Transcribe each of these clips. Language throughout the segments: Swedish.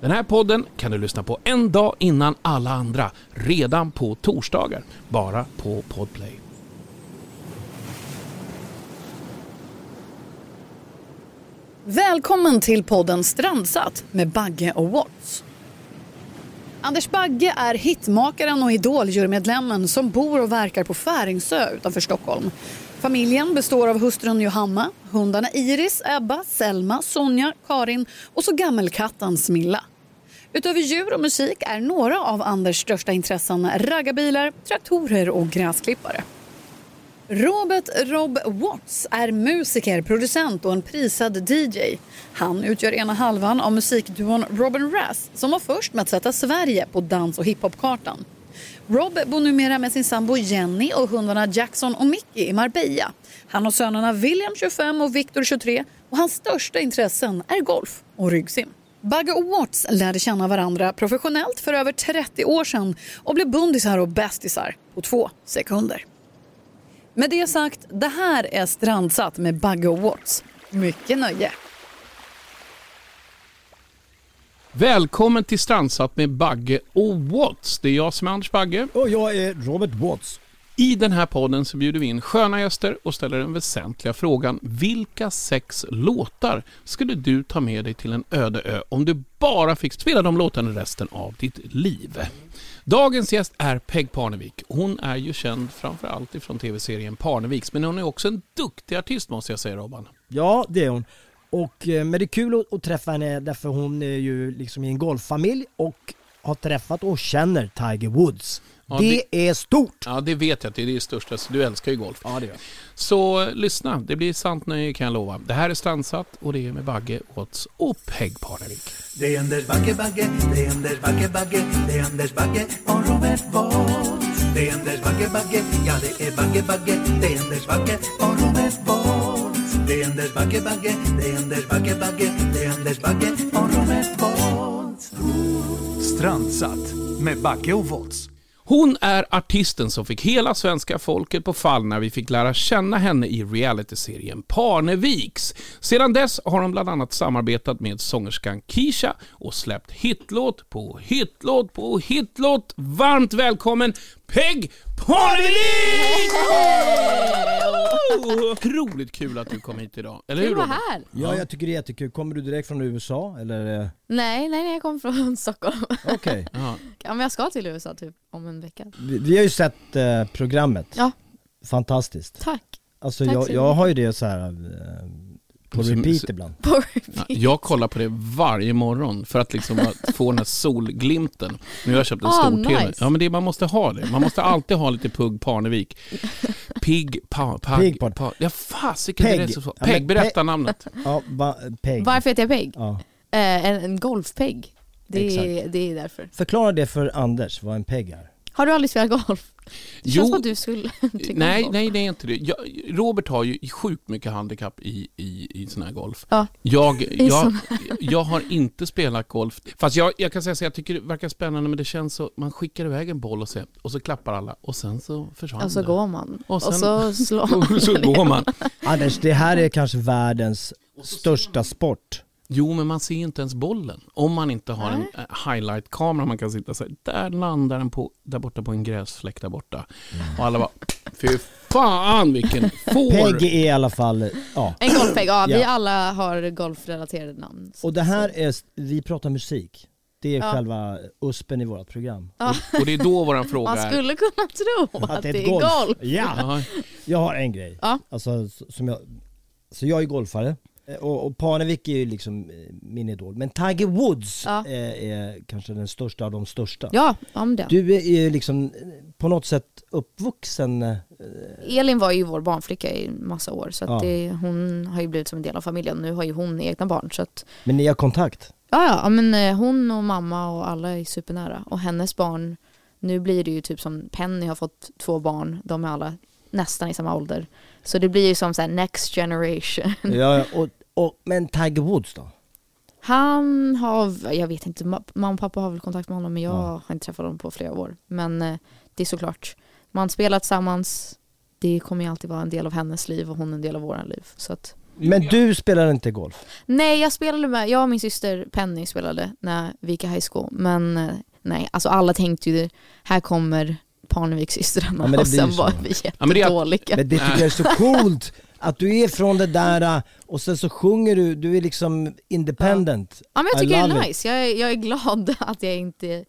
Den här podden kan du lyssna på en dag innan alla andra, redan på torsdagar, bara på Podplay. Välkommen till podden Strandsatt med Bagge och Watts. Anders Bagge är hitmakaren och idoljurymedlemmen som bor och verkar på Färingsö utanför Stockholm. Familjen består av hustrun Johanna, hundarna Iris, Ebba, Selma, Sonja, Karin och så gammelkatten Smilla. Utöver djur och musik är några av Anders största intressen raggarbilar, traktorer och gräsklippare. Robert Rob Watts är musiker, producent och en prisad DJ. Han utgör ena halvan av musikduon Robin Rass som var först med att sätta Sverige på dans och hiphopkartan. Rob bor numera med sin sambo Jenny och hundarna Jackson och Mickey i Marbella. Han har sönerna William 25 och Victor 23 och hans största intressen är golf och ryggsim. Bagge och Watts lärde känna varandra professionellt för över 30 år sedan och blev bundisar och bästisar på två sekunder. Med det sagt, det här är Strandsatt med Bagge och Watts. Mycket nöje! Välkommen till Strandsatt med Bagge och Watts. Det är jag som är Anders Bagge. Och jag är Robert Watts. I den här podden så bjuder vi in sköna gäster och ställer den väsentliga frågan. Vilka sex låtar skulle du ta med dig till en öde ö om du bara fick spela de låtarna resten av ditt liv? Dagens gäst är Peg Parnevik. Hon är ju känd framförallt ifrån tv-serien Parneviks, men hon är också en duktig artist måste jag säga Robban. Ja, det är hon. Och, eh, men det är kul att, att träffa henne därför hon är ju liksom i en golffamilj och har träffat och känner Tiger Woods. Ja, det, är stort! Ja, det vet jag att det är det största, så du älskar ju golf. Ja, det gör. Så lyssna, det blir sant nöje kan jag lova. Det här är Strandsatt och det är med Bagge, Watts och Peg Parnevik. Det är Anders Bagge, Bagge, det är Anders Bagge, Bagge, det är Anders Bagge och Robert Watts. Det är Anders Bagge, Bagge, ja det är Bagge, Bagge, det är Anders Bagge och Robert Watts. Det är Anders Bagge, Bagge, det är Anders Bagge, Bagge, det är Anders Bagge och Robert Watts. Strandsatt med Bagge och Watts. Hon är artisten som fick hela svenska folket på fall när vi fick lära känna henne i realityserien Parneviks. Sedan dess har hon bland annat samarbetat med sångerskan Kisha och släppt hitlåt på hitlåt på hitlåt. Varmt välkommen Peg Parnevik! Otroligt kul att du kom hit idag, eller hur Kul att vara Robin? här. Ja, jag tycker det är jättekul. Kommer du direkt från USA eller? eh, Nej, nej, nej, jag kommer från Stockholm. Okej. Ja. Ja, men jag ska till USA typ om en vecka. Vi, vi har ju sett eh, programmet. Ja. Fantastiskt. Tack. Alltså Tack jag, så jag mycket. har ju det så här eh, på Som- repeat ibland. På Ja, repeat. jag kollar på det varje morgon för att liksom få den här solglimten. Nu har jag köpt en Ah, stor TV. nice. Ja men det, man måste ha det. Man måste alltid ha lite Pugg Parnevik. Pigg, pa, pag, Pigg Parn- pa, Ja fasiken, det är så svårt. Ja, men berätta namnet. Ja, ba, Peg. Varför heter jag Peg? Ja. Eh, en, en golfpeg. Det det är därför. Förklara det för Anders, vad en peg är. Har du aldrig spelat golf? Det känns Jo. som du skulle tycka om Nej, golf. nej det är inte det. Jag, Robert har ju sjukt mycket handikapp i, i, i sån här golf. Ja. Jag, jag, jag har inte spelat golf. Fast jag, jag kan säga så jag tycker det verkar spännande men det känns så, man skickar iväg en boll och så, och så klappar alla och sen så försvann Och så går man. Och Och, sen- så slår man. Och så går man. Anders, det här är kanske världens största sport. Jo, men man ser ju inte ens bollen. Om man inte har en Nej. eh, highlight-kamera man kan sitta så här, där landar den på, där borta på en gräsfläck där borta. Och alla bara, fy fan vilken får! Peg är i alla fall, ja. En golfpeg, ja. Vi alla har golfrelaterade namn. Och det här är, vi pratar musik. Det är Ja. själva uspen i vårt program. Ja. Och det är då våran fråga Man är... skulle kunna tro att, det är golf. Ja! Ja, Jag har en grej. Ja. Alltså, som jag, så jag är golfare. Eh, Och, och Parnevik är ju liksom eh, min idol. Men Tiger Woods Ja. är, är kanske den största av de största. Ja, om det. Du är ju liksom eh, på något sätt uppvuxen. Elin var ju vår barnflicka i massa år så att Ja. det, hon har ju blivit som en del av familjen. Nu har ju hon egna barn så att Men ni har kontakt? ja, ja, men hon och mamma och alla är supernära och hennes barn nu blir det ju typ som Penny har fått två barn, de är alla nästan i samma ålder. Så det blir ju som så här next generation. ja, och, och, men Tiger Woods då? Han har, jag vet inte, ma- mamma och pappa har väl kontakt med honom men jag Ja. har inte träffat honom på flera år. Men eh, det är såklart, man spelar tillsammans, det kommer ju alltid vara en del av hennes liv och hon en del av våran liv. Så att Men du spelar inte golf? Nej, jag spelade med, jag och min syster Penny spelade när vi gick i high school. Men eh, nej, alltså alla tänkte ju, här kommer Parnevikssystrarna Ja, men det och sen så. var vi Ja, men det jättedåliga. Men det tycker jag är så coolt att du är från det där äh, och sen så sjunger du, du är liksom independent. Ja, men jag tycker det är nice. Jag är, jag är glad att jag inte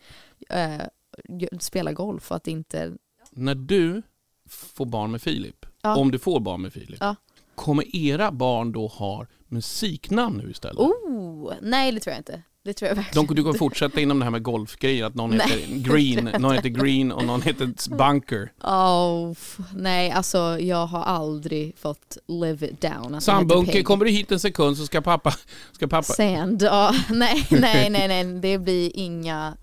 eh, spelar golf och att inte... När du får barn med Filip, Ja. om du får barn med Filip, Ja. kommer era barn då ha musiknamn nu istället? Oh, nej det tror jag inte. Det tror jag verkligen De, du kommer fortsätta inom det här med golfgrejer, att någon Nej, heter Green, någon heter Green och någon heter Bunker. Oh, nej, alltså jag har aldrig fått live it down. Alltså, Sandbunker, kommer du hit en sekund så ska pappa... Ska pappa Sand, ja. Nej, nej, nej, nej. Det blir inga,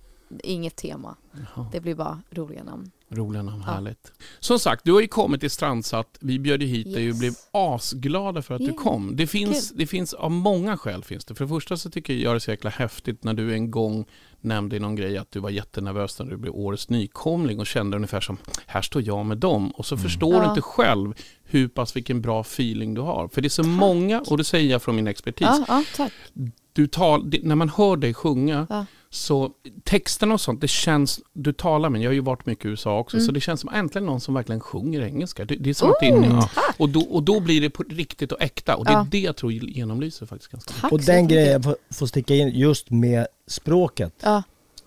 inget tema. Jaha, Det blir bara roliga namn. roliga namn, Ja. härligt. Som sagt, du har ju kommit till Strandsatt. Vi bjöd ju hit dig och Yes. blev asglada för att du Yeah. kom. Det finns, det finns av många skäl. finns det. För det första så tycker jag det är så jäkla häftigt när du en gång nämnde i någon grej att du var jättenervös när du blev årets nykomling och kände ungefär som här står jag med dem. Och så förstår du Ja. inte själv hur pass vilken bra feeling du har. För det är så många, och det säger jag från min expertis, Ja, ja, tack. du tal, när man hör dig sjunga Ja. Så texterna och sånt, det känns, du talar med, jag har ju varit mycket i USA också, Mm. så det känns som äntligen någon som verkligen sjunger engelska. Det, det är som att det är, Oh, och, då, och då blir det på riktigt och äkta och det är Ja. det jag tror genomlyser faktiskt ganska mycket. Och den grejen jag får- får sticka in just med språket Ja,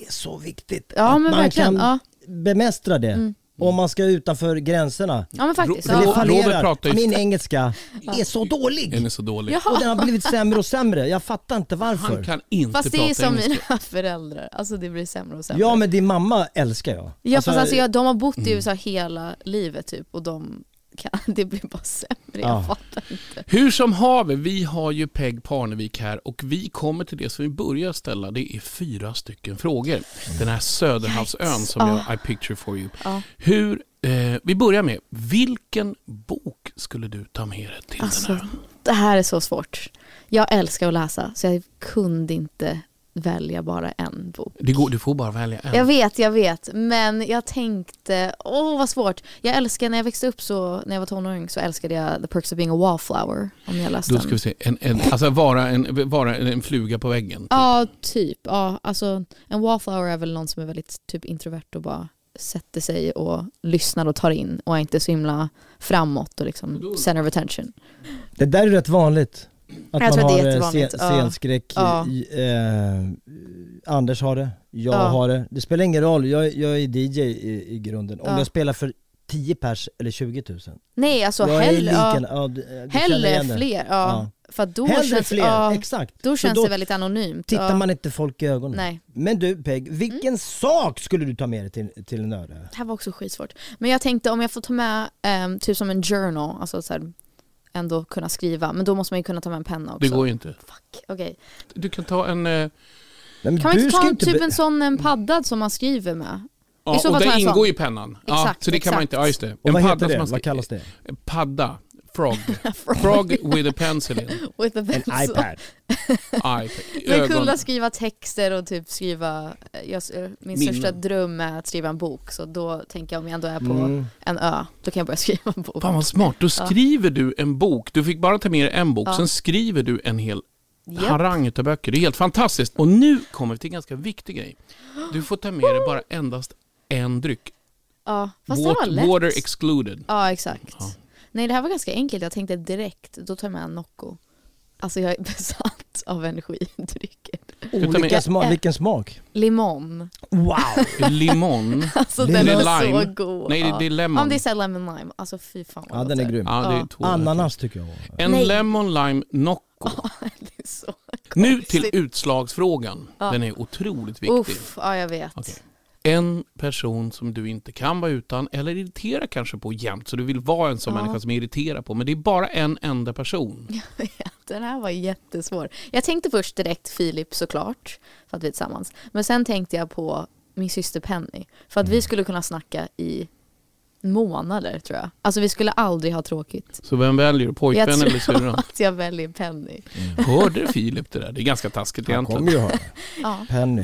är så viktigt. ja att men man verkligen. kan Ja. bemästra det. Mm. Om man ska utanför gränserna. ja, men faktiskt. Det Ro- Ja. Robert fallerar. pratar ju- Min engelska är så dålig. Den är så dålig. Jaha. Och den har blivit sämre och sämre. Jag fattar inte Han varför. kan inte Fast det prata är som engelska. mina föräldrar. Alltså det blir sämre och sämre. Ja men din mamma älskar jag. Ja Alltså, fast alltså jag, de har bott Mm. i USA hela livet typ och de det blir bara sämre, Ja. jag fattar inte. Hur som haver, vi har ju Peg Parnevik här och vi kommer till det som vi börjar ställa. Det är fyra stycken frågor. Den här Söderhavsön som jag Ah. I picture for you. Hur, eh, vi börjar med, vilken bok skulle du ta med dig till Alltså, den här ön? det här är så svårt. Jag älskar att läsa så jag kunde inte välja bara en bok. Det går, du får bara välja en. Jag vet, jag vet. Men jag tänkte, åh vad svårt. Jag älskar, när jag växte upp så, när jag var tonåring så älskade jag The Perks of Being a Wallflower. Om jag läste Då ska vi se, en, en, alltså vara en, vara en, en fluga på väggen. typ. Ja, typ. Ja, alltså, en wallflower är väl någon som är väldigt typ introvert och bara sätter sig och lyssnar och tar in och är inte så himla framåt och liksom center of attention. Det där är rätt vanligt. Att Jag man tror att det är har eh, scen- Ja. scenskräck. Ja. I, eh, Anders har det, jag Ja. har det. Det spelar ingen roll, jag, jag är DJ i, i grunden. Om Ja. jag spelar för 10 pers eller 20 000. Nej, alltså jag hellre, lika, ja, ja, du, du känner hellre fler. Ja, Ja. För då Hellre känns, fler, ja, exakt. då känns då det väldigt anonymt. tittar ja. man inte folk i ögonen. Nej, Men du Peg, vilken sak skulle du ta med dig till, till en öde? det här var också skitsvårt. Men jag tänkte om jag får ta med ehm, typ som en journal, alltså så här, ändå kunna skriva. Men då måste man ju kunna ta med en penna också. Det går ju inte. Fuck, okej. Du kan ta en... eh, men Kan man inte ta ju en, typ en sån en paddad som man skriver med? Ja, så och det jag en ingår i pennan. ja, Exakt, så det kan man exakt. inte, ja just det. Och vad heter som det? Vad kallas det? Padda. Frog. Frog with a pencil in. With a En pencil. iPad. iPad. Men att skriva texter och typ skriva, eh, jag, min Minnen. största dröm är att skriva en bok så då tänker jag om jag ändå är på Mm. en ö, då kan jag börja skriva en bok. Fan vad smart. Då skriver du en bok. Du fick bara ta med dig en bok. Ja. Sen skriver du en hel Japp. harang utav böcker. Det är helt fantastiskt. Och nu kommer vi till en ganska viktig grej. Du får ta med dig bara endast en dryck. Ja, fast det var Water, lätt. water excluded. Ja, exakt. Ja. Nej, det här var ganska enkelt. Jag tänkte direkt, då tar jag med en Nocco. Alltså jag är besatt av energidrycker. med- Olika smak, vilken smak? Limon. Wow! Limon. Alltså den är Det är lime. så god. Nej, det, är Ja, lemon. men det är såhär lemon lime. Alltså fy fan vad Ja den är grym. Ja, det är Ja. Ananas tycker jag om. En Nej. lemon lime Nocco. Det är så Nu till utslagsfrågan. Ja. Den är otroligt viktig. Uff, ja jag vet. Okej. En person som du inte kan vara utan eller irritera kanske på jämt. Så du vill vara en sån Ja. människa som irriterar på. Men det är bara en enda person. Jag vet, Den här var jättesvår. Jag tänkte först direkt Filip såklart, för att vi är tillsammans. Men sen tänkte jag på min syster Penny. För att Mm. vi skulle kunna snacka i månader tror jag. Alltså vi skulle aldrig ha tråkigt. Så vem väljer du? Pojkvän Jag eller tror syrran? att jag väljer Penny. Hörde Filip det där? Det är ganska taskigt Han egentligen. kommer ju höra. Ja. Penny.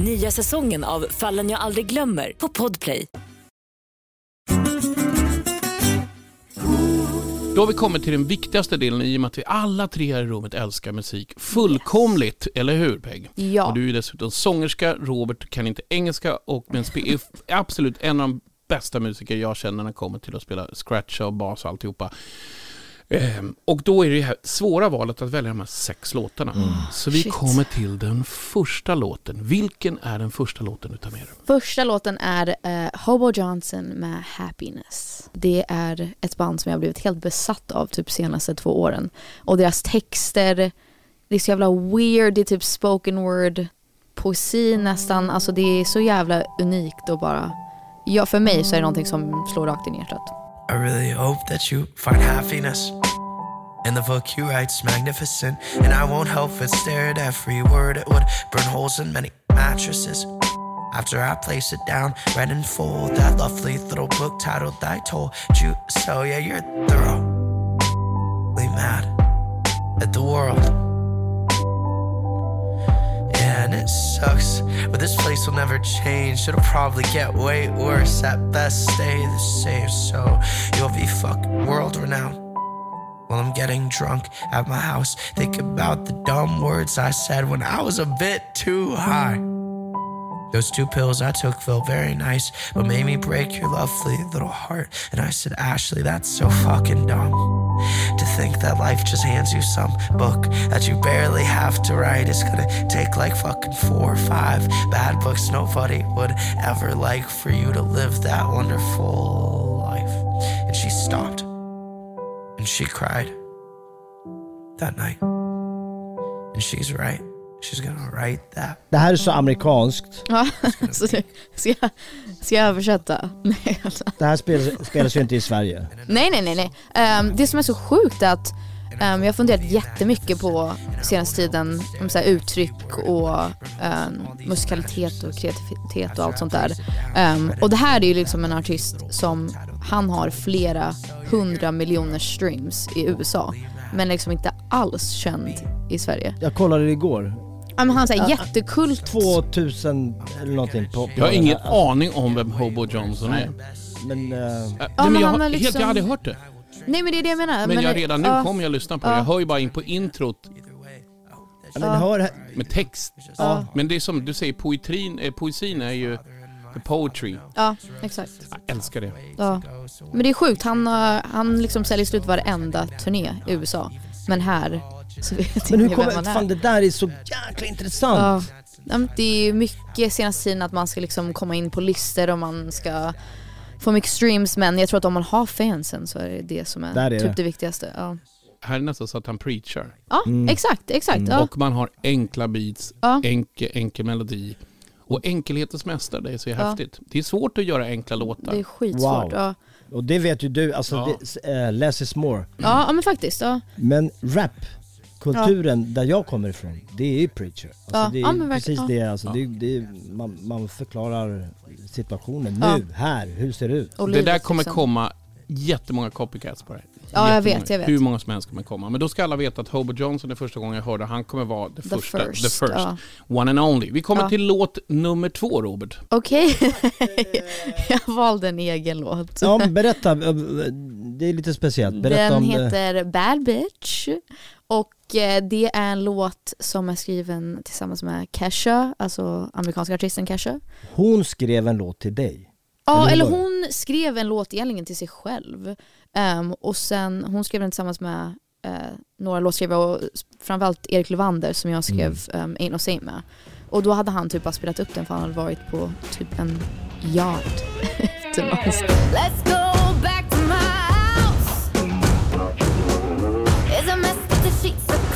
Nya säsongen av Fallen jag aldrig glömmer på Podplay. Då har vi kommit till den viktigaste delen i och med att vi alla tre här i rummet älskar musik fullkomligt, eller hur Peg? Ja. Och du är dessutom sångerska, Robert kan inte engelska och men är absolut en av de bästa musiker jag känner när det kommer till att spela scratch och bas och alltihopa. Ehm, och då är det här svåra valet att välja de här sex låtarna. Så vi Shit. kommer till den första låten. Vilken är den första låten du tar med dig? Första låten är eh, Hobo Johnson med Happiness. Det är ett band som jag har blivit helt besatt av typ senaste två åren. Och deras texter, det är så jävla weird, det är typ spoken word, poesi nästan. Alltså det är så jävla unikt och bara, ja för mig så är det någonting som slår rakt in i hjärtat. I really hope that you find happiness. And the book you write's magnificent. And I won't help but stare at every word. It would burn holes in many mattresses. After I place it down, read in full, that lovely little book titled I Told You So. Yeah, you're thoroughly mad at the world. And it sucks, but this place will never change. It'll probably get way worse. At best, stay the same. So you'll be fuck world renowned. While I'm getting drunk at my house, think about the dumb words I said when I was a bit too high. Those two pills I took felt very nice, but made me break your lovely little heart. And I said, Ashley, that's so fucking dumb. To think that life just hands you some book that you barely have to write. It's gonna take like fucking four or five bad books nobody would ever like for you to live that wonderful life. And she stopped. And she cried that night. And she's right. She's gonna write that Det här är så amerikanskt. Ja, så det, ska, jag, ska jag översätta? Nej, alltså. Det här spelas, spelas ju inte i Sverige. Nej, nej, nej. nej. Ehm, det som är så sjukt är att ehm, jag har funderat jättemycket på senaste tiden om så här uttryck och ehm, musikalitet och kreativitet och allt sånt där. Ehm, och det här är ju liksom en artist som han har flera hundra miljoner streams i USA men liksom inte alls känd i Sverige. Jag kollade det igår. Ja, men han är jättekult. 2000 eller någonting på... på Jag har ingen alltså, aning om vem Hobo Johnson är. Men... eh, nej, men men jag, han har, är helt, liksom- jag hade hört det. Nej men det är det jag menar. Men, jag det- redan nu ja. kommer jag lyssna på det. Ja. Jag hör ju bara in på introt men hör här. med text. Ja. Men det är som du säger, poetrin, eh, poesin är ju the poetry. Ja, exakt. Jag älskar det. Ja. Men det är sjukt, han, har- han liksom säljer slut varenda turné i USA. Men här så vet Men hur vem kommer... han är. Fan det där är så jäkla intressant. Ja. Ja, men Det är ju mycket senaste tiden att man ska liksom komma in på listor och man ska få mycket streams men jag tror att om man har fansen så är det det som är, Där är typ det. det. viktigaste. Ja, Här är nästan så att han preachar. ja Mm. exakt, exakt. Ja. Och man har enkla beats, Ja. enkel, enkel melodi. Och enkelhetens mästare, det är så häftigt. Det är svårt att göra enkla låtar. Det är skitsvårt. Wow. Ja. Och det vet ju du, alltså Ja. det, eh, less is more. Ja, ja men faktiskt. Ja. Men rap, kulturen där jag kommer ifrån, det är ju preacher. Alltså Ja, det är ja, precis ja. det, alltså det, det, man, man förklarar situationen Ja. nu, här, hur ser det ut? Och det där kommer liksom. komma jättemånga copycats på det. Ja, jag vet, jag vet. Hur många som helst kommer komma. Men då ska alla veta att Hobo Johnson är första gången jag hörde, han kommer vara the, The första. first, the first. ja. One and only. Vi kommer Ja. till låt nummer två, Robert. Okej, jag valde en egen låt. Ja, berätta, eh, det är lite speciellt. Berätta Den om det. heter Bad Bitch och eh, det är en låt som är skriven tillsammans med Kesha, alltså amerikanska artisten Kesha. Hon skrev en låt till dig. Ja, Eller hon skrev en låt egentligen till sig själv. Ehm, och sen, hon skrev den tillsammans med eh, några låtskrivare och framförallt Erik Levander som jag skrev um, Ain't No Same med. Och då hade han typ bara spelat upp den för han hade varit på typ en yacht utomlands. Let's go sheets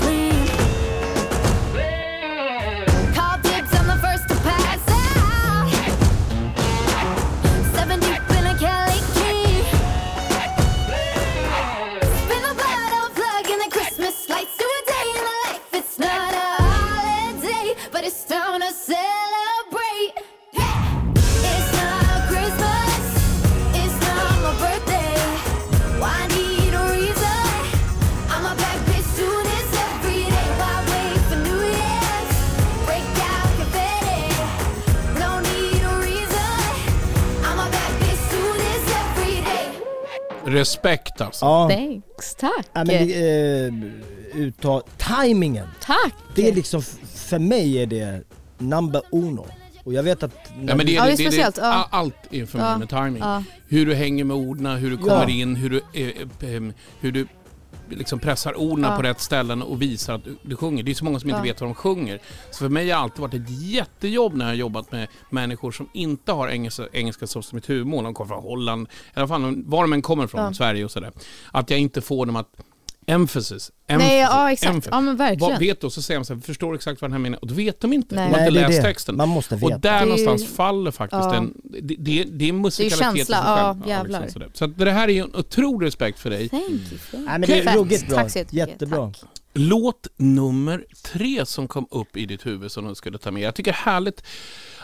Respekt alltså. Ja. Thanks, tack. Ja, men, eh, uttal, timingen. Tack! Det är liksom, för mig är det number uno. Och jag vet att... Ja, men det, är, Ja, det är det, det, speciellt, ja. Allt är för mig Ja, med timing. ja. Hur du hänger med orden, hur du kommer Ja. in, hur du, eh, eh, hur du liksom pressar orden Ja. på rätt ställen och visar att du, du sjunger. Det är så många som inte Ja. vet vad de sjunger. Så för mig har det alltid varit ett jättejobb när jag har jobbat med människor som inte har engelska, engelska som sitt huvudmål. De kommer från Holland, i alla fall var de än kommer ifrån, Ja. Sverige och sådär. Att jag inte får dem att Emphasis, emphasis, Nej, ja exakt. emphasis. Ja men verkligen. Vad vet du? Så säger de så här, förstår exakt vad den här menar och då vet de inte. Nej. De har inte det är läst det. texten. Man måste veta. Och där Det är ju- någonstans faller faktiskt Ja. den... Det, det, det är musikalitet i sig känsla, ja, jävlar. sådär. så det här är ju en otrolig respekt för dig. Thank you. Thank Nej, men det är ruggigt bra. Tack så. Jättebra. Tack. Låt nummer tre som kom upp i ditt huvud som du skulle ta med. Jag tycker härligt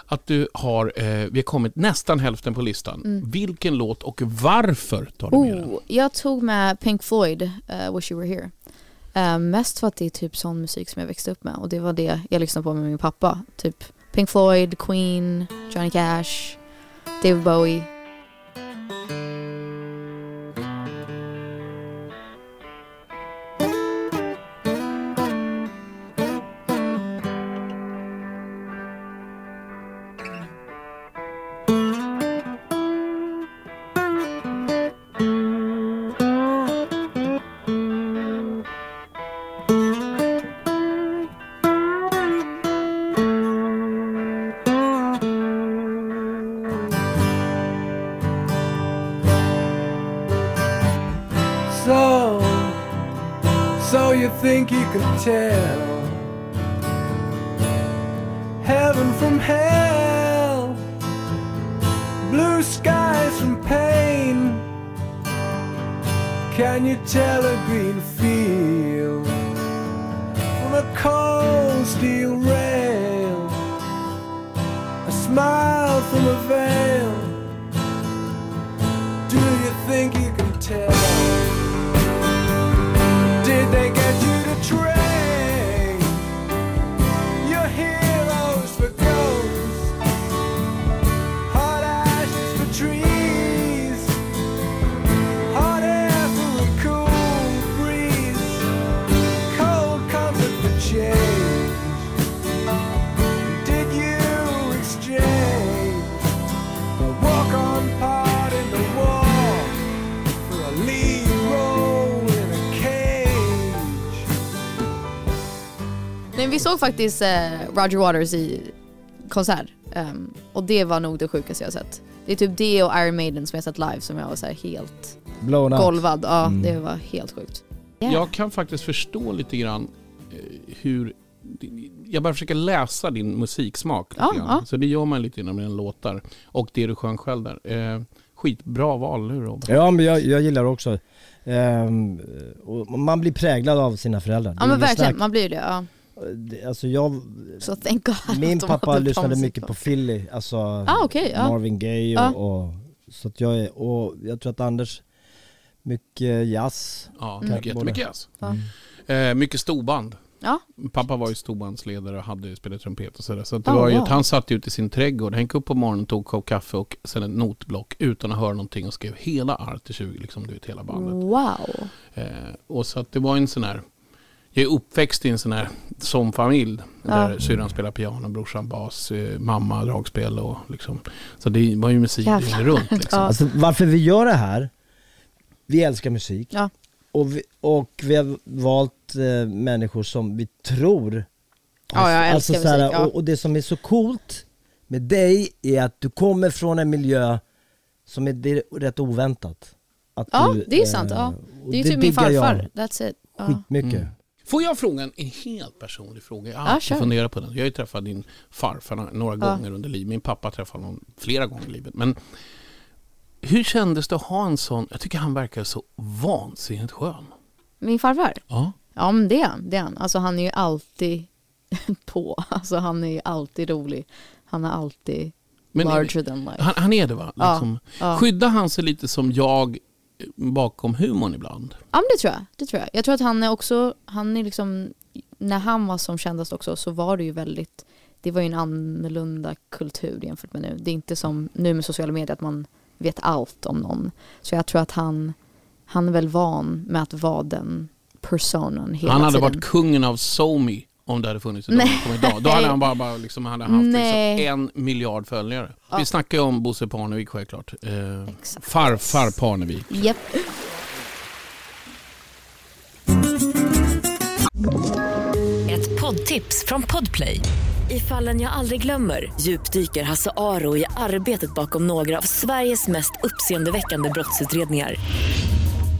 att du har, eh, vi har kommit nästan hälften på listan. Mm. Vilken låt och varför tar du med den? Oh, jag tog med Pink Floyd, uh, Wish You Were Here. Eh, mest för att det är typ sån musik som jag växte upp med och det var det jag lyssnade på med min pappa. Typ Pink Floyd, Queen, Johnny Cash, David Bowie. Think you can tell heaven from hell, blue skies from pain? Can you tell a green field Men vi såg faktiskt eh, Roger Waters i konsert ehm, och det var nog det sjukaste jag har sett. Det är typ det och Iron Maiden som jag sett live som jag var så här helt Blown out. golvad. Ja, Mm. det var helt sjukt. Yeah. Jag kan faktiskt förstå lite grann eh, hur... Jag bara försöker läsa din musiksmak. Ja, ja. Så det gör man lite grann med dina låtar. Och det du sjöng själv där. Eh, skitbra val, hur Robert? Ja men jag, jag gillar också. Ehm, och man blir präglad av sina föräldrar. Det Ja men verkligen, snack. man blir det. Ja. Alltså jag, Så att min pappa lyssnade mycket på Philly, alltså Ah, okej, ja. Marvin Gaye och, Ja. och så att jag är, och jag tror att Anders, mycket jazz. Ja, Mm. mycket, jättemycket jazz. Ja. Eh, mycket storband. Ja. Pappa var ju storbandsledare och hade spelat trumpet och sådär. Så att det Oh, var ju wow. han satt ute i sin trädgård, han gick upp på morgonen, tog kopp kaffe och sen ett notblock utan att höra någonting och skrev hela Art till 20, liksom du vet hela bandet. Wow. Eh, och så att det var en sån här, jag är uppväxt i en sån här som familj. Där Ja. syrran spelar piano, brorsan bas, eh, mamma dragspel och liksom. Så det var ju musik dygnet runt liksom. Ja. Alltså varför vi gör det här, vi älskar musik. Ja. Och, vi, och vi har valt eh, människor som vi tror Ja, jag älskar så här, musik, ja. och, och det som är så coolt med dig är att du kommer från en miljö som är, det är rätt oväntat. Att Ja, du, det är sant. eh, Ja. Det är ju typ min diggar jag farfar. That's it. Ja. Skitmycket. Mm. Får jag fråga en, helt personlig fråga? Jag har Ja, funderat på den. Jag har ju träffat din farfar några- Ja. gånger under livet. Min pappa träffade honom flera gånger i livet. Men hur kändes det att ha en sån, jag tycker han verkar så vansinnigt skön. Min farfar? Ja. Ja men det är han. Det är han. Alltså han är ju alltid på. Alltså han är ju alltid rolig. Han är alltid Men- larger than life. Han, han är det va? Ja, Liksom. ja. Skyddar han sig lite som jag bakom humorn ibland? Ja men det tror jag. Det tror jag. Jag tror att han är också, han är liksom, när han var som kändast också så var det ju väldigt, det var ju en annorlunda kultur jämfört med nu. Det är inte som nu med sociala medier att man vet allt om någon. Så jag tror att han han är väl van med att vara den personen hela Han hade tiden. varit kungen av SoMe om det hade funnits idag. Då hade han bara, bara liksom, hade haft liksom en miljard följare. Ja. Vi snackar ju om Bosse Parnevik självklart. Eh, farfar Parnevik. Japp. Ett poddtips från Podplay. I fallen jag aldrig glömmer djupdyker Hasse Aro i arbetet bakom några av Sveriges mest uppseendeväckande brottsutredningar.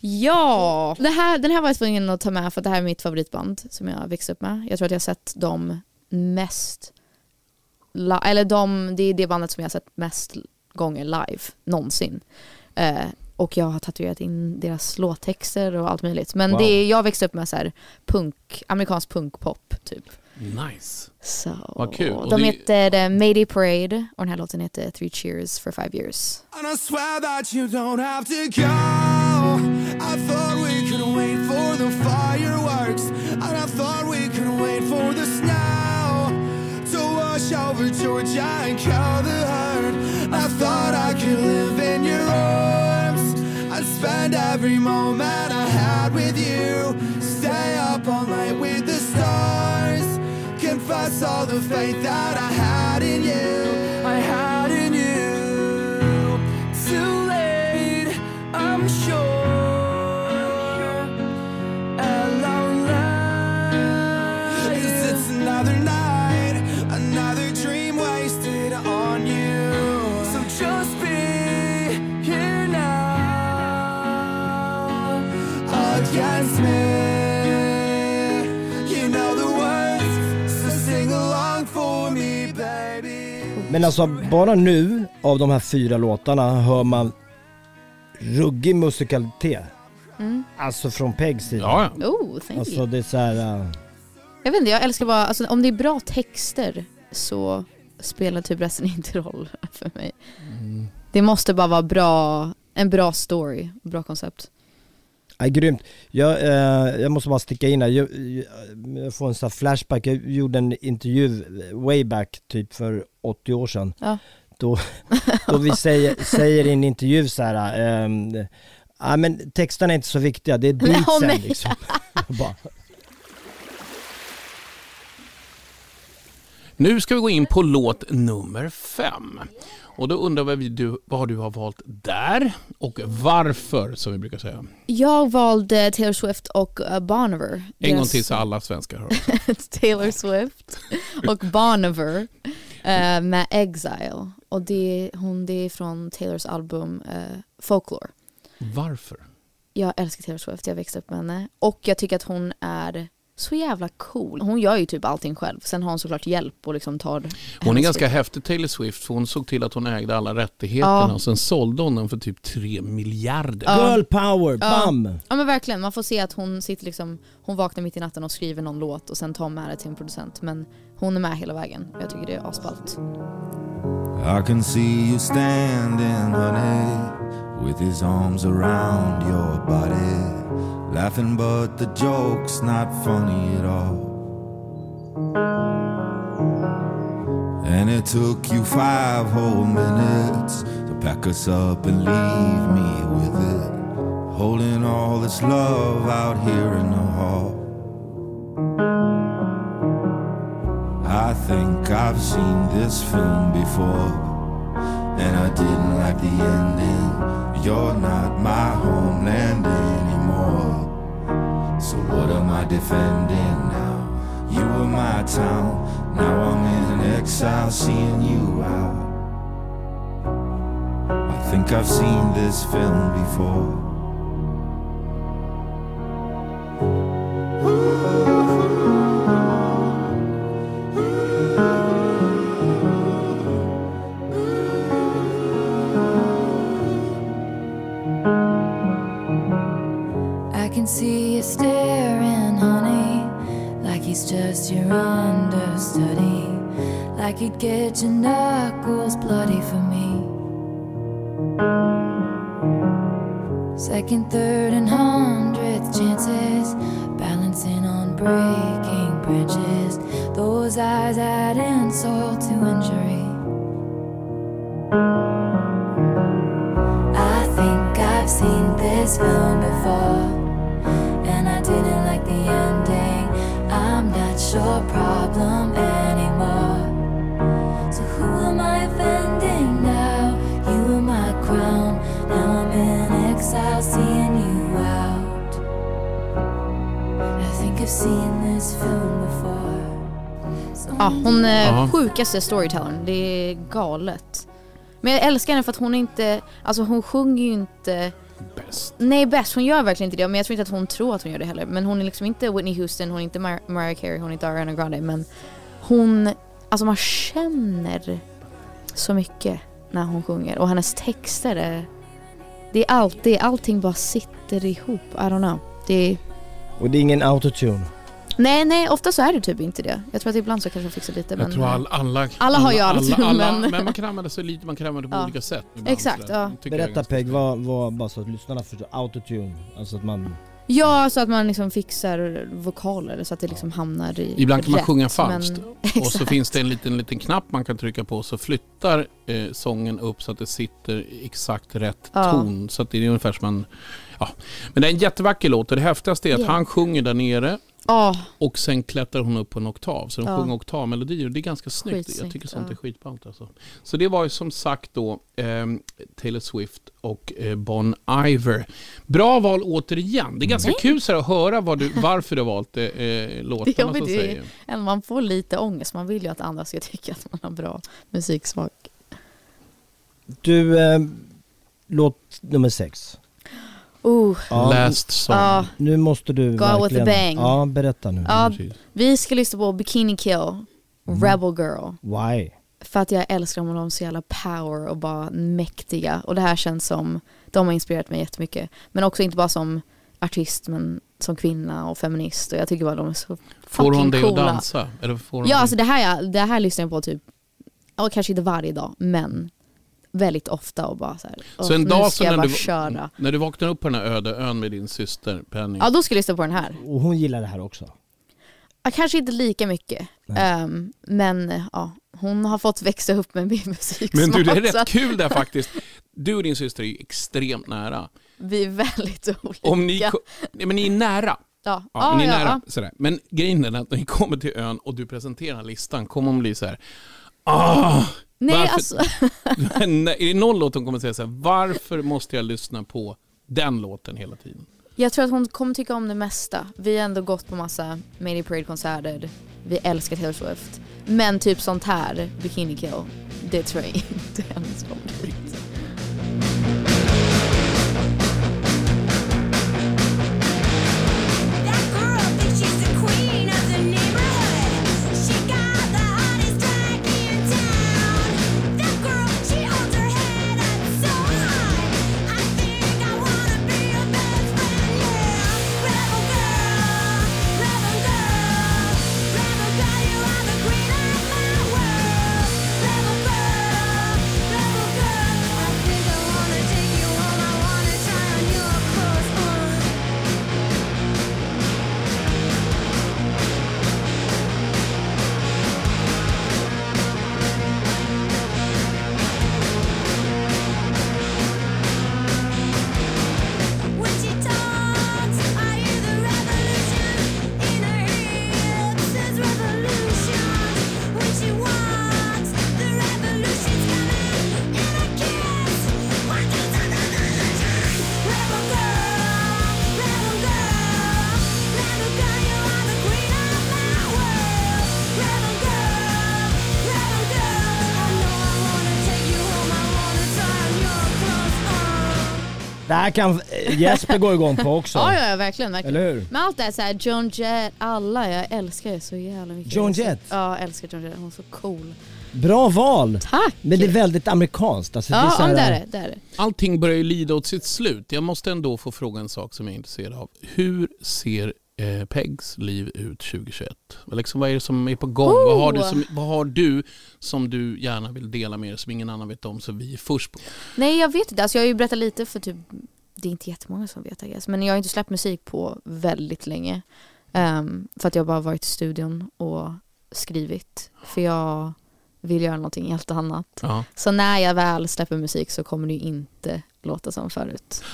Ja, det här, den här var jag tvungen att ta med för att det här är mitt favoritband som jag växte upp med. Jag tror att jag har sett dem mest, eller de, det är det bandet som jag har sett mest gånger live någonsin. Eh, och jag har tatuerat in deras låttexter och allt möjligt. Men Wow. det är, jag växte upp med så här punk, amerikansk punkpop typ. Nice. Så, Vad kul. Och De det- heter eh, Mayday Parade och den här låten heter Three Cheers for Five Years. And I swear that you don't have to go. I thought we could wait for the fireworks. And I thought we could wait for the snow to wash over Georgia and kill the herd. I thought I could live in your arms. I'd spend every moment I had with you. Stay up all night with the stars. Confess all the faith that I had in you. Men alltså bara nu av de här fyra låtarna hör man ruggig musikalitet. Mm. Alltså från Pegs sida. Ja, Oh, thank Alltså det är så här, äh, Jag vet inte, jag älskar bara, alltså, om det är bra texter så spelar typ resten inte roll för mig. Det måste bara vara bra, en bra story, bra koncept. Nej, grymt. Jag, eh, jag måste bara sticka in här. Jag, jag, jag får en sån här flashback. Jag gjorde en intervju way back, typ för 80 år sedan. Ja. Då, då vi säger, säger i en intervju så här. ehm, Ja men texterna är inte så viktiga, det är beatsen nej. liksom. bara, Nu ska vi gå in på låt nummer fem. Och då undrar vi du, vad du har valt där och varför, som vi brukar säga. Jag valde Taylor Swift och uh, Boniver. En gång till så alla svenskar hör. Taylor Swift och Boniver eh, med Exile. Och det, hon, det är från Taylors album eh, Folklore. Varför? Jag älskar Taylor Swift, jag växte upp med henne. Och jag tycker att hon är så jävla cool. Hon gör ju typ allting själv. Sen har hon såklart hjälp och liksom tar Hon är ganska häftig Taylor Swift för hon såg till att hon ägde alla rättigheterna Ja. och sen sålde hon den för typ 3 miljarder. Ja. Girl power, Ja. bam! Ja men verkligen, man får se att hon sitter liksom, hon vaknar mitt i natten och skriver någon låt och sen tar med det till en producent. Men hon är med hela vägen. Jag tycker det är asballt. I can see you standing, honey, with his arms around your body, laughing, but the joke's not funny at all. And it took you five whole minutes to pack us up and leave me with it, holding all this love out here in the hall. I think I've seen this film before, and I didn't like the ending. You're not my homeland anymore. So what am I defending now? You were my town, now I'm in exile, seeing you out. I think I've seen this film before. Could get your knuckles bloody for me. Second, third, Ja, hon är Ja. sjukaste storytellern. Det är galet. Men jag älskar henne för att hon inte, alltså hon sjunger ju inte Bäst. Nej bäst, hon gör verkligen inte det men jag tror inte att hon tror att hon gör det heller. Men hon är liksom inte Whitney Houston, hon är inte Mar- Mariah Carey, hon är inte Ariana Grande men hon, alltså man känner så mycket när hon sjunger och hennes texter är, det är alltid, allting bara sitter ihop, I don't know. Det är, Och det är ingen autotune. nej nej ofta så är det typ inte det. Jag tror att ibland så kanske de fixar lite men Jag tror all, alla, Alla har ju allt, alla, alla, men- men... man kan använda sig lite, man kan använda det på Ja. olika sätt. ibland, Exakt, ja. Berätta Peg, vad, vad, bara så att lyssnarna förstår, autotune, alltså att man... Ja, så att man liksom fixar vokaler så att det liksom hamnar i Ibland kan man rätt, sjunga falskt. men- Och så finns det en liten, liten knapp man kan trycka på så flyttar eh, sången upp så att det sitter exakt rätt Ja. ton. Så att det är ungefär som man... Ja. Men det är en jättevacker låt och det häftigaste är att Ja. han sjunger där nere Ja, och sen klättrar hon upp på en oktav. Så de Ja. sjunger oktavmelodier och det är ganska snyggt. Jag Skitsnyggt, tycker sånt är skitballt alltså. Så det var ju som sagt då ehm, Taylor Swift och eh, Bon Iver. Bra val återigen. Det är ganska Nej. kul så här, att höra vad du, varför du har valt eh, låtarna Ja, men det är- man får lite ångest. Man vill ju att andra ska tycka att man har bra musiksmak. Du, eh, låt nummer sex. Oh, Last song. Ja. Nu måste du Go out with a verkligen... bang. Ja, berätta nu. ja, vi ska lyssna på Bikini Kill, Mm. Rebel Girl. Why? För att jag älskar dem och de är så jävla power och bara mäktiga. Och det här känns som, de har inspirerat mig jättemycket. Men också inte bara som artist men som kvinna och feminist. Och jag tycker bara de är så Får hon fucking dig coola. att dansa? Eller får hon Ja, dig- alltså det här, det här lyssnar jag på typ, ja, kanske inte varje dag, men väldigt ofta och bara så här. Så en "Åh, dag så ska jag när du, köra. när du vaknar upp på den här öde ön med din syster Penny. Ja, då ska jag lyssna på den här. Och hon gillar det här också. Ja, kanske inte lika mycket, Ehm, men ja, hon har fått växa upp med min musiksmak. Men du, det är rätt kul där faktiskt. Du och din syster är ju extremt nära. Vi är väldigt olika. Om ni, nej, men ni är nära. Ja, Ja, ja, men ni är ja, nära. ja. Sådär. Men grejen är att när ni kommer till ön och du presenterar listan kommer hon bli så här. Ah, Nej, varför- alltså. Är det någon låt hon kommer säga så här, varför måste jag lyssna på den låten hela tiden? Jag tror att hon kommer tycka om det mesta. Vi har ändå gått på massa Mayday Parade-konserter. Vi älskar Taylor Swift. Men typ sånt här, Bikini Kill, det tror jag inte hennes favorit. Här kan eh, Jesper gå igång på också. Ja, ja, ja, verkligen. verkligen. Eller hur? Men allt det här, så här, Joan Jett, alla, jag älskar det så jävla mycket. Är så- Jett? Ja, jag älskar Joan Jett, hon är så cool. Bra val! Tack! Men det är väldigt amerikanskt. Alltså, Ja, så ja här- men det är det. det är det. Allting börjar ju lida åt sitt slut. Jag måste ändå få fråga en sak som jag är intresserad av. Hur ser eh, Pegs liv ut 2021? Vad Liksom, vad är det som är på gång? Vad, har du Oh! som, vad har du som du gärna vill dela med dig som ingen annan vet om så vi är först på? Nej jag vet inte, alltså jag har ju berättat lite för typ, det är inte jättemånga som vet I guess, men jag har inte släppt musik på väldigt länge. Ehm, för att jag bara varit i studion och skrivit. För jag vill göra någonting helt annat. Ja. Så när jag väl släpper musik så kommer det ju inte låta som förut.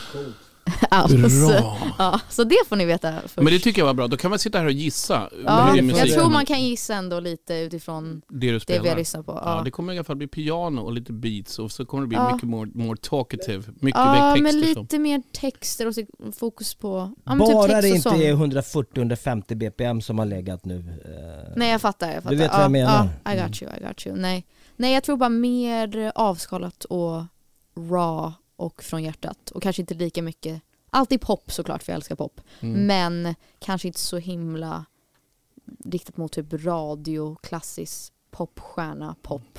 Alls. Bra. Ja, så det får ni veta först. Men det tycker jag var bra. Då kan man sitta här och gissa. ja, jag tror man kan gissa ändå lite utifrån det du det vi har lyssnat på. Ja. Ja, det kommer i alla fall bli piano och lite beats och så kommer det bli Ja. mycket more, more talkative. Mycket ja men lite mer texter och fokus på ja, men typ Bara det text och inte sång. är 140-150 BPM som har legat nu. eh, Nej jag fattar, jag fattar. vet vad ja, jag menar. Ja, I got you, I got you. Nej. Nej jag tror bara mer avskalat och raw och från hjärtat. Och kanske inte lika mycket, alltid pop såklart för jag älskar pop. Mm. Men kanske inte så himla riktat mot typ radio, klassisk popstjärna, pop.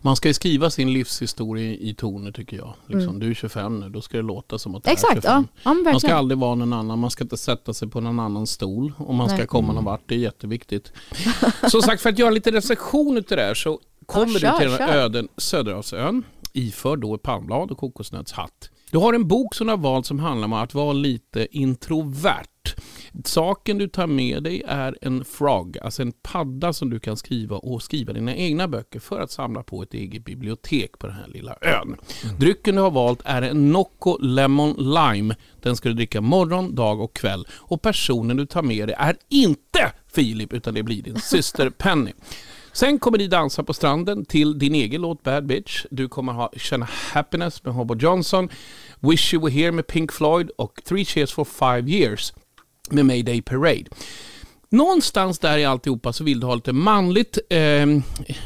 Man ska ju skriva sin livshistoria i toner tycker jag. Liksom, Mm. Du är 25 nu, då ska det låta som att du är Exakt, 25. ja. ja Man ska aldrig vara någon annan, man ska inte sätta sig på någon annan stol om man ska Nej. komma någon vart. Det är jätteviktigt. Som sagt, för att göra lite recension utav det här så kommer kör, du till den öden Söderhavsön iförd då palmblad och kokosnötshatt. Du har en bok som du har valt som handlar om att vara lite introvert. Saken du tar med dig är en frog, alltså en padda som du kan skriva och skriva dina egna böcker för att samla på ett eget bibliotek på den här lilla ön. Drycken du har valt är en Nocco Lemon Lime. Den ska du dricka morgon, dag och kväll. Och personen du tar med dig är inte Filip utan det blir din syster Penny. Sen kommer ni dansa på stranden till din egen låt Bad Bitch. Du kommer ha känna Happiness med Hobo Johnson, Wish You Were Here med Pink Floyd och Three Cheers for Five Years med Mayday Parade. Någonstans där i alltihopa så vill du ha lite manligt eh,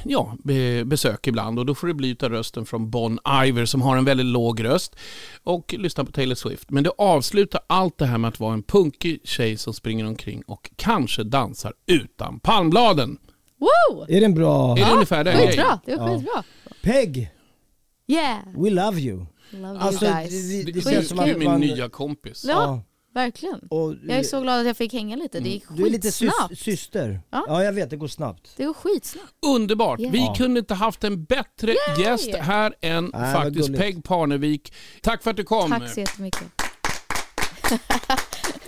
ja, besök ibland och då får det bli utav rösten från Bon Iver som har en väldigt låg röst och lyssna på Taylor Swift. Men du avslutar allt det här med att vara en punkig tjej som springer omkring och kanske dansar utan palmbladen. Woo! Är det en bra... Är det ungefär den grejen? Skitbra, det var Ja. skitbra. Peg, Yeah, we love you. love Alltså, you guys. det- det Du, känns som du är att min nya kompis. Ja, verkligen. Och, Jag är så glad att jag fick hänga lite, det gick du är lite skitsnabbt. sys- syster. Ja. Ja. jag vet, det går snabbt. Det går skitsnabbt. Underbart! Yeah. Vi Ja. kunde inte haft en bättre Yay! gäst här än vad faktiskt. Peg Parnevik. Tack för att du kom. Tack så jättemycket.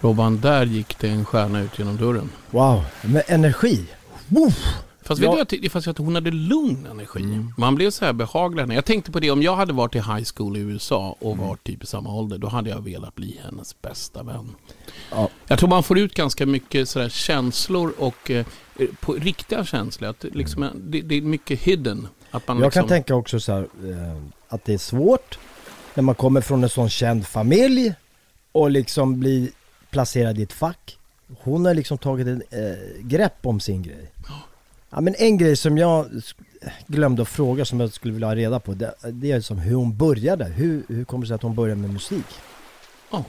Robban, där gick det en stjärna ut genom dörren. Wow, med energi. Woof. Fast Ja. vet du fast att hon hade lugn energi. Man blev så här behaglig. henne. Jag tänkte på det, om jag hade varit i high school i USA och varit typ i samma ålder, då hade jag velat bli hennes bästa vän. Ja. Jag tror man får ut ganska mycket sådär känslor och eh, på riktiga känslor. Att det, liksom, det, det är mycket hidden. Att man Jag liksom, kan tänka också så här, eh, att det är svårt när man kommer från en sån känd familj och liksom blir placerad i ett fack. Hon har liksom tagit ett eh, grepp om sin grej. Ja men en grej som jag glömde att fråga som jag skulle vilja ha reda på, det, det är som hur hon började. Hur, hur kommer det sig att hon började med musik? Ja.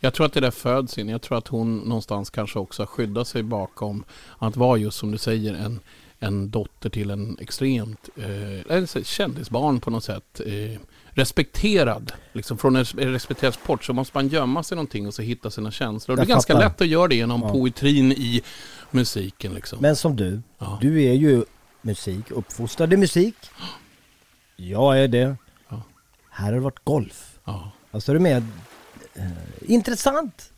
Jag tror att det där föds in. Jag tror att hon någonstans kanske också har skyddat sig bakom att vara just som du säger en, en dotter till en extremt eh, kändisbarn på något sätt. Eh, respekterad. Liksom från en respekterad sport så måste man gömma sig någonting och så hitta sina känslor. Det är ganska lätt att göra det genom Ja. poetrin i musiken. Liksom. Men som du, Ja. du är ju musik, uppfostrad i musik. Jag är det. Ja. Här har det varit golf. Ja. Alltså är du med? Eh, intressant.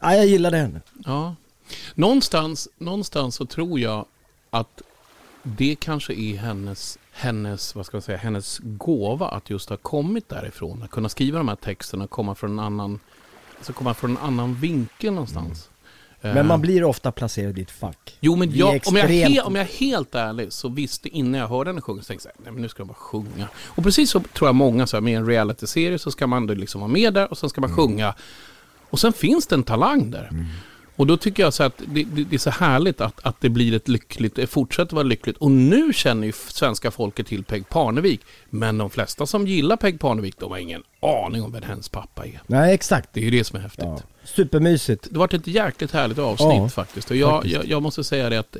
Ja, jag gillar den. Ja. Någonstans, någonstans så tror jag att det kanske är hennes, hennes, vad ska man säga, hennes gåva att just ha kommit därifrån. Att kunna skriva de här texterna och komma från en annan, alltså komma från en annan vinkel någonstans. Eh, Men man blir ofta placerad i ett fack. Jo men jag, om, jag he, om jag är helt ärlig så visste innan jag hörde henne sjunga så tänkte jag nej men nu ska jag bara sjunga. Och precis så tror jag många, så här, med en realityserie så ska man då liksom vara med där och sen ska man sjunga. Och sen finns det en talang där. Och då tycker jag så att det, det, det är så härligt att, att det blir ett lyckligt, det fortsätter vara lyckligt. Och nu känner ju svenska folket till Peg Parnevik. Men de flesta som gillar Peg Parnevik, de har ingen aning om vem hennes pappa är. Nej, exakt. Det är ju det som är häftigt. Supermysigt. Det varit ett jäkligt härligt avsnitt Ja, faktiskt. Och jag, faktiskt. jag, jag måste säga det att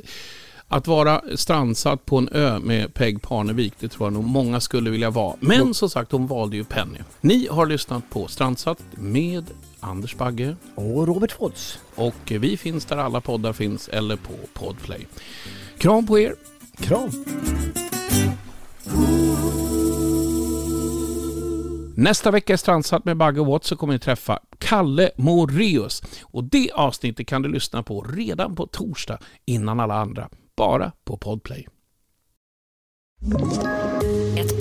Att vara strandsatt på en ö med Peg Parnevik, det tror jag nog många skulle vilja vara. Men som sagt, hon valde ju Penny. Ni har lyssnat på Strandsatt med Anders Bagge. Och Robert Woltz. Och vi finns där alla poddar finns eller på Podplay. Kram på er. Kram. Nästa vecka i Strandsatt med Bagge och Watts så kommer ni träffa Kalle Moreus. Och det avsnittet kan du lyssna på redan på torsdag innan alla andra. Bara på Podplay.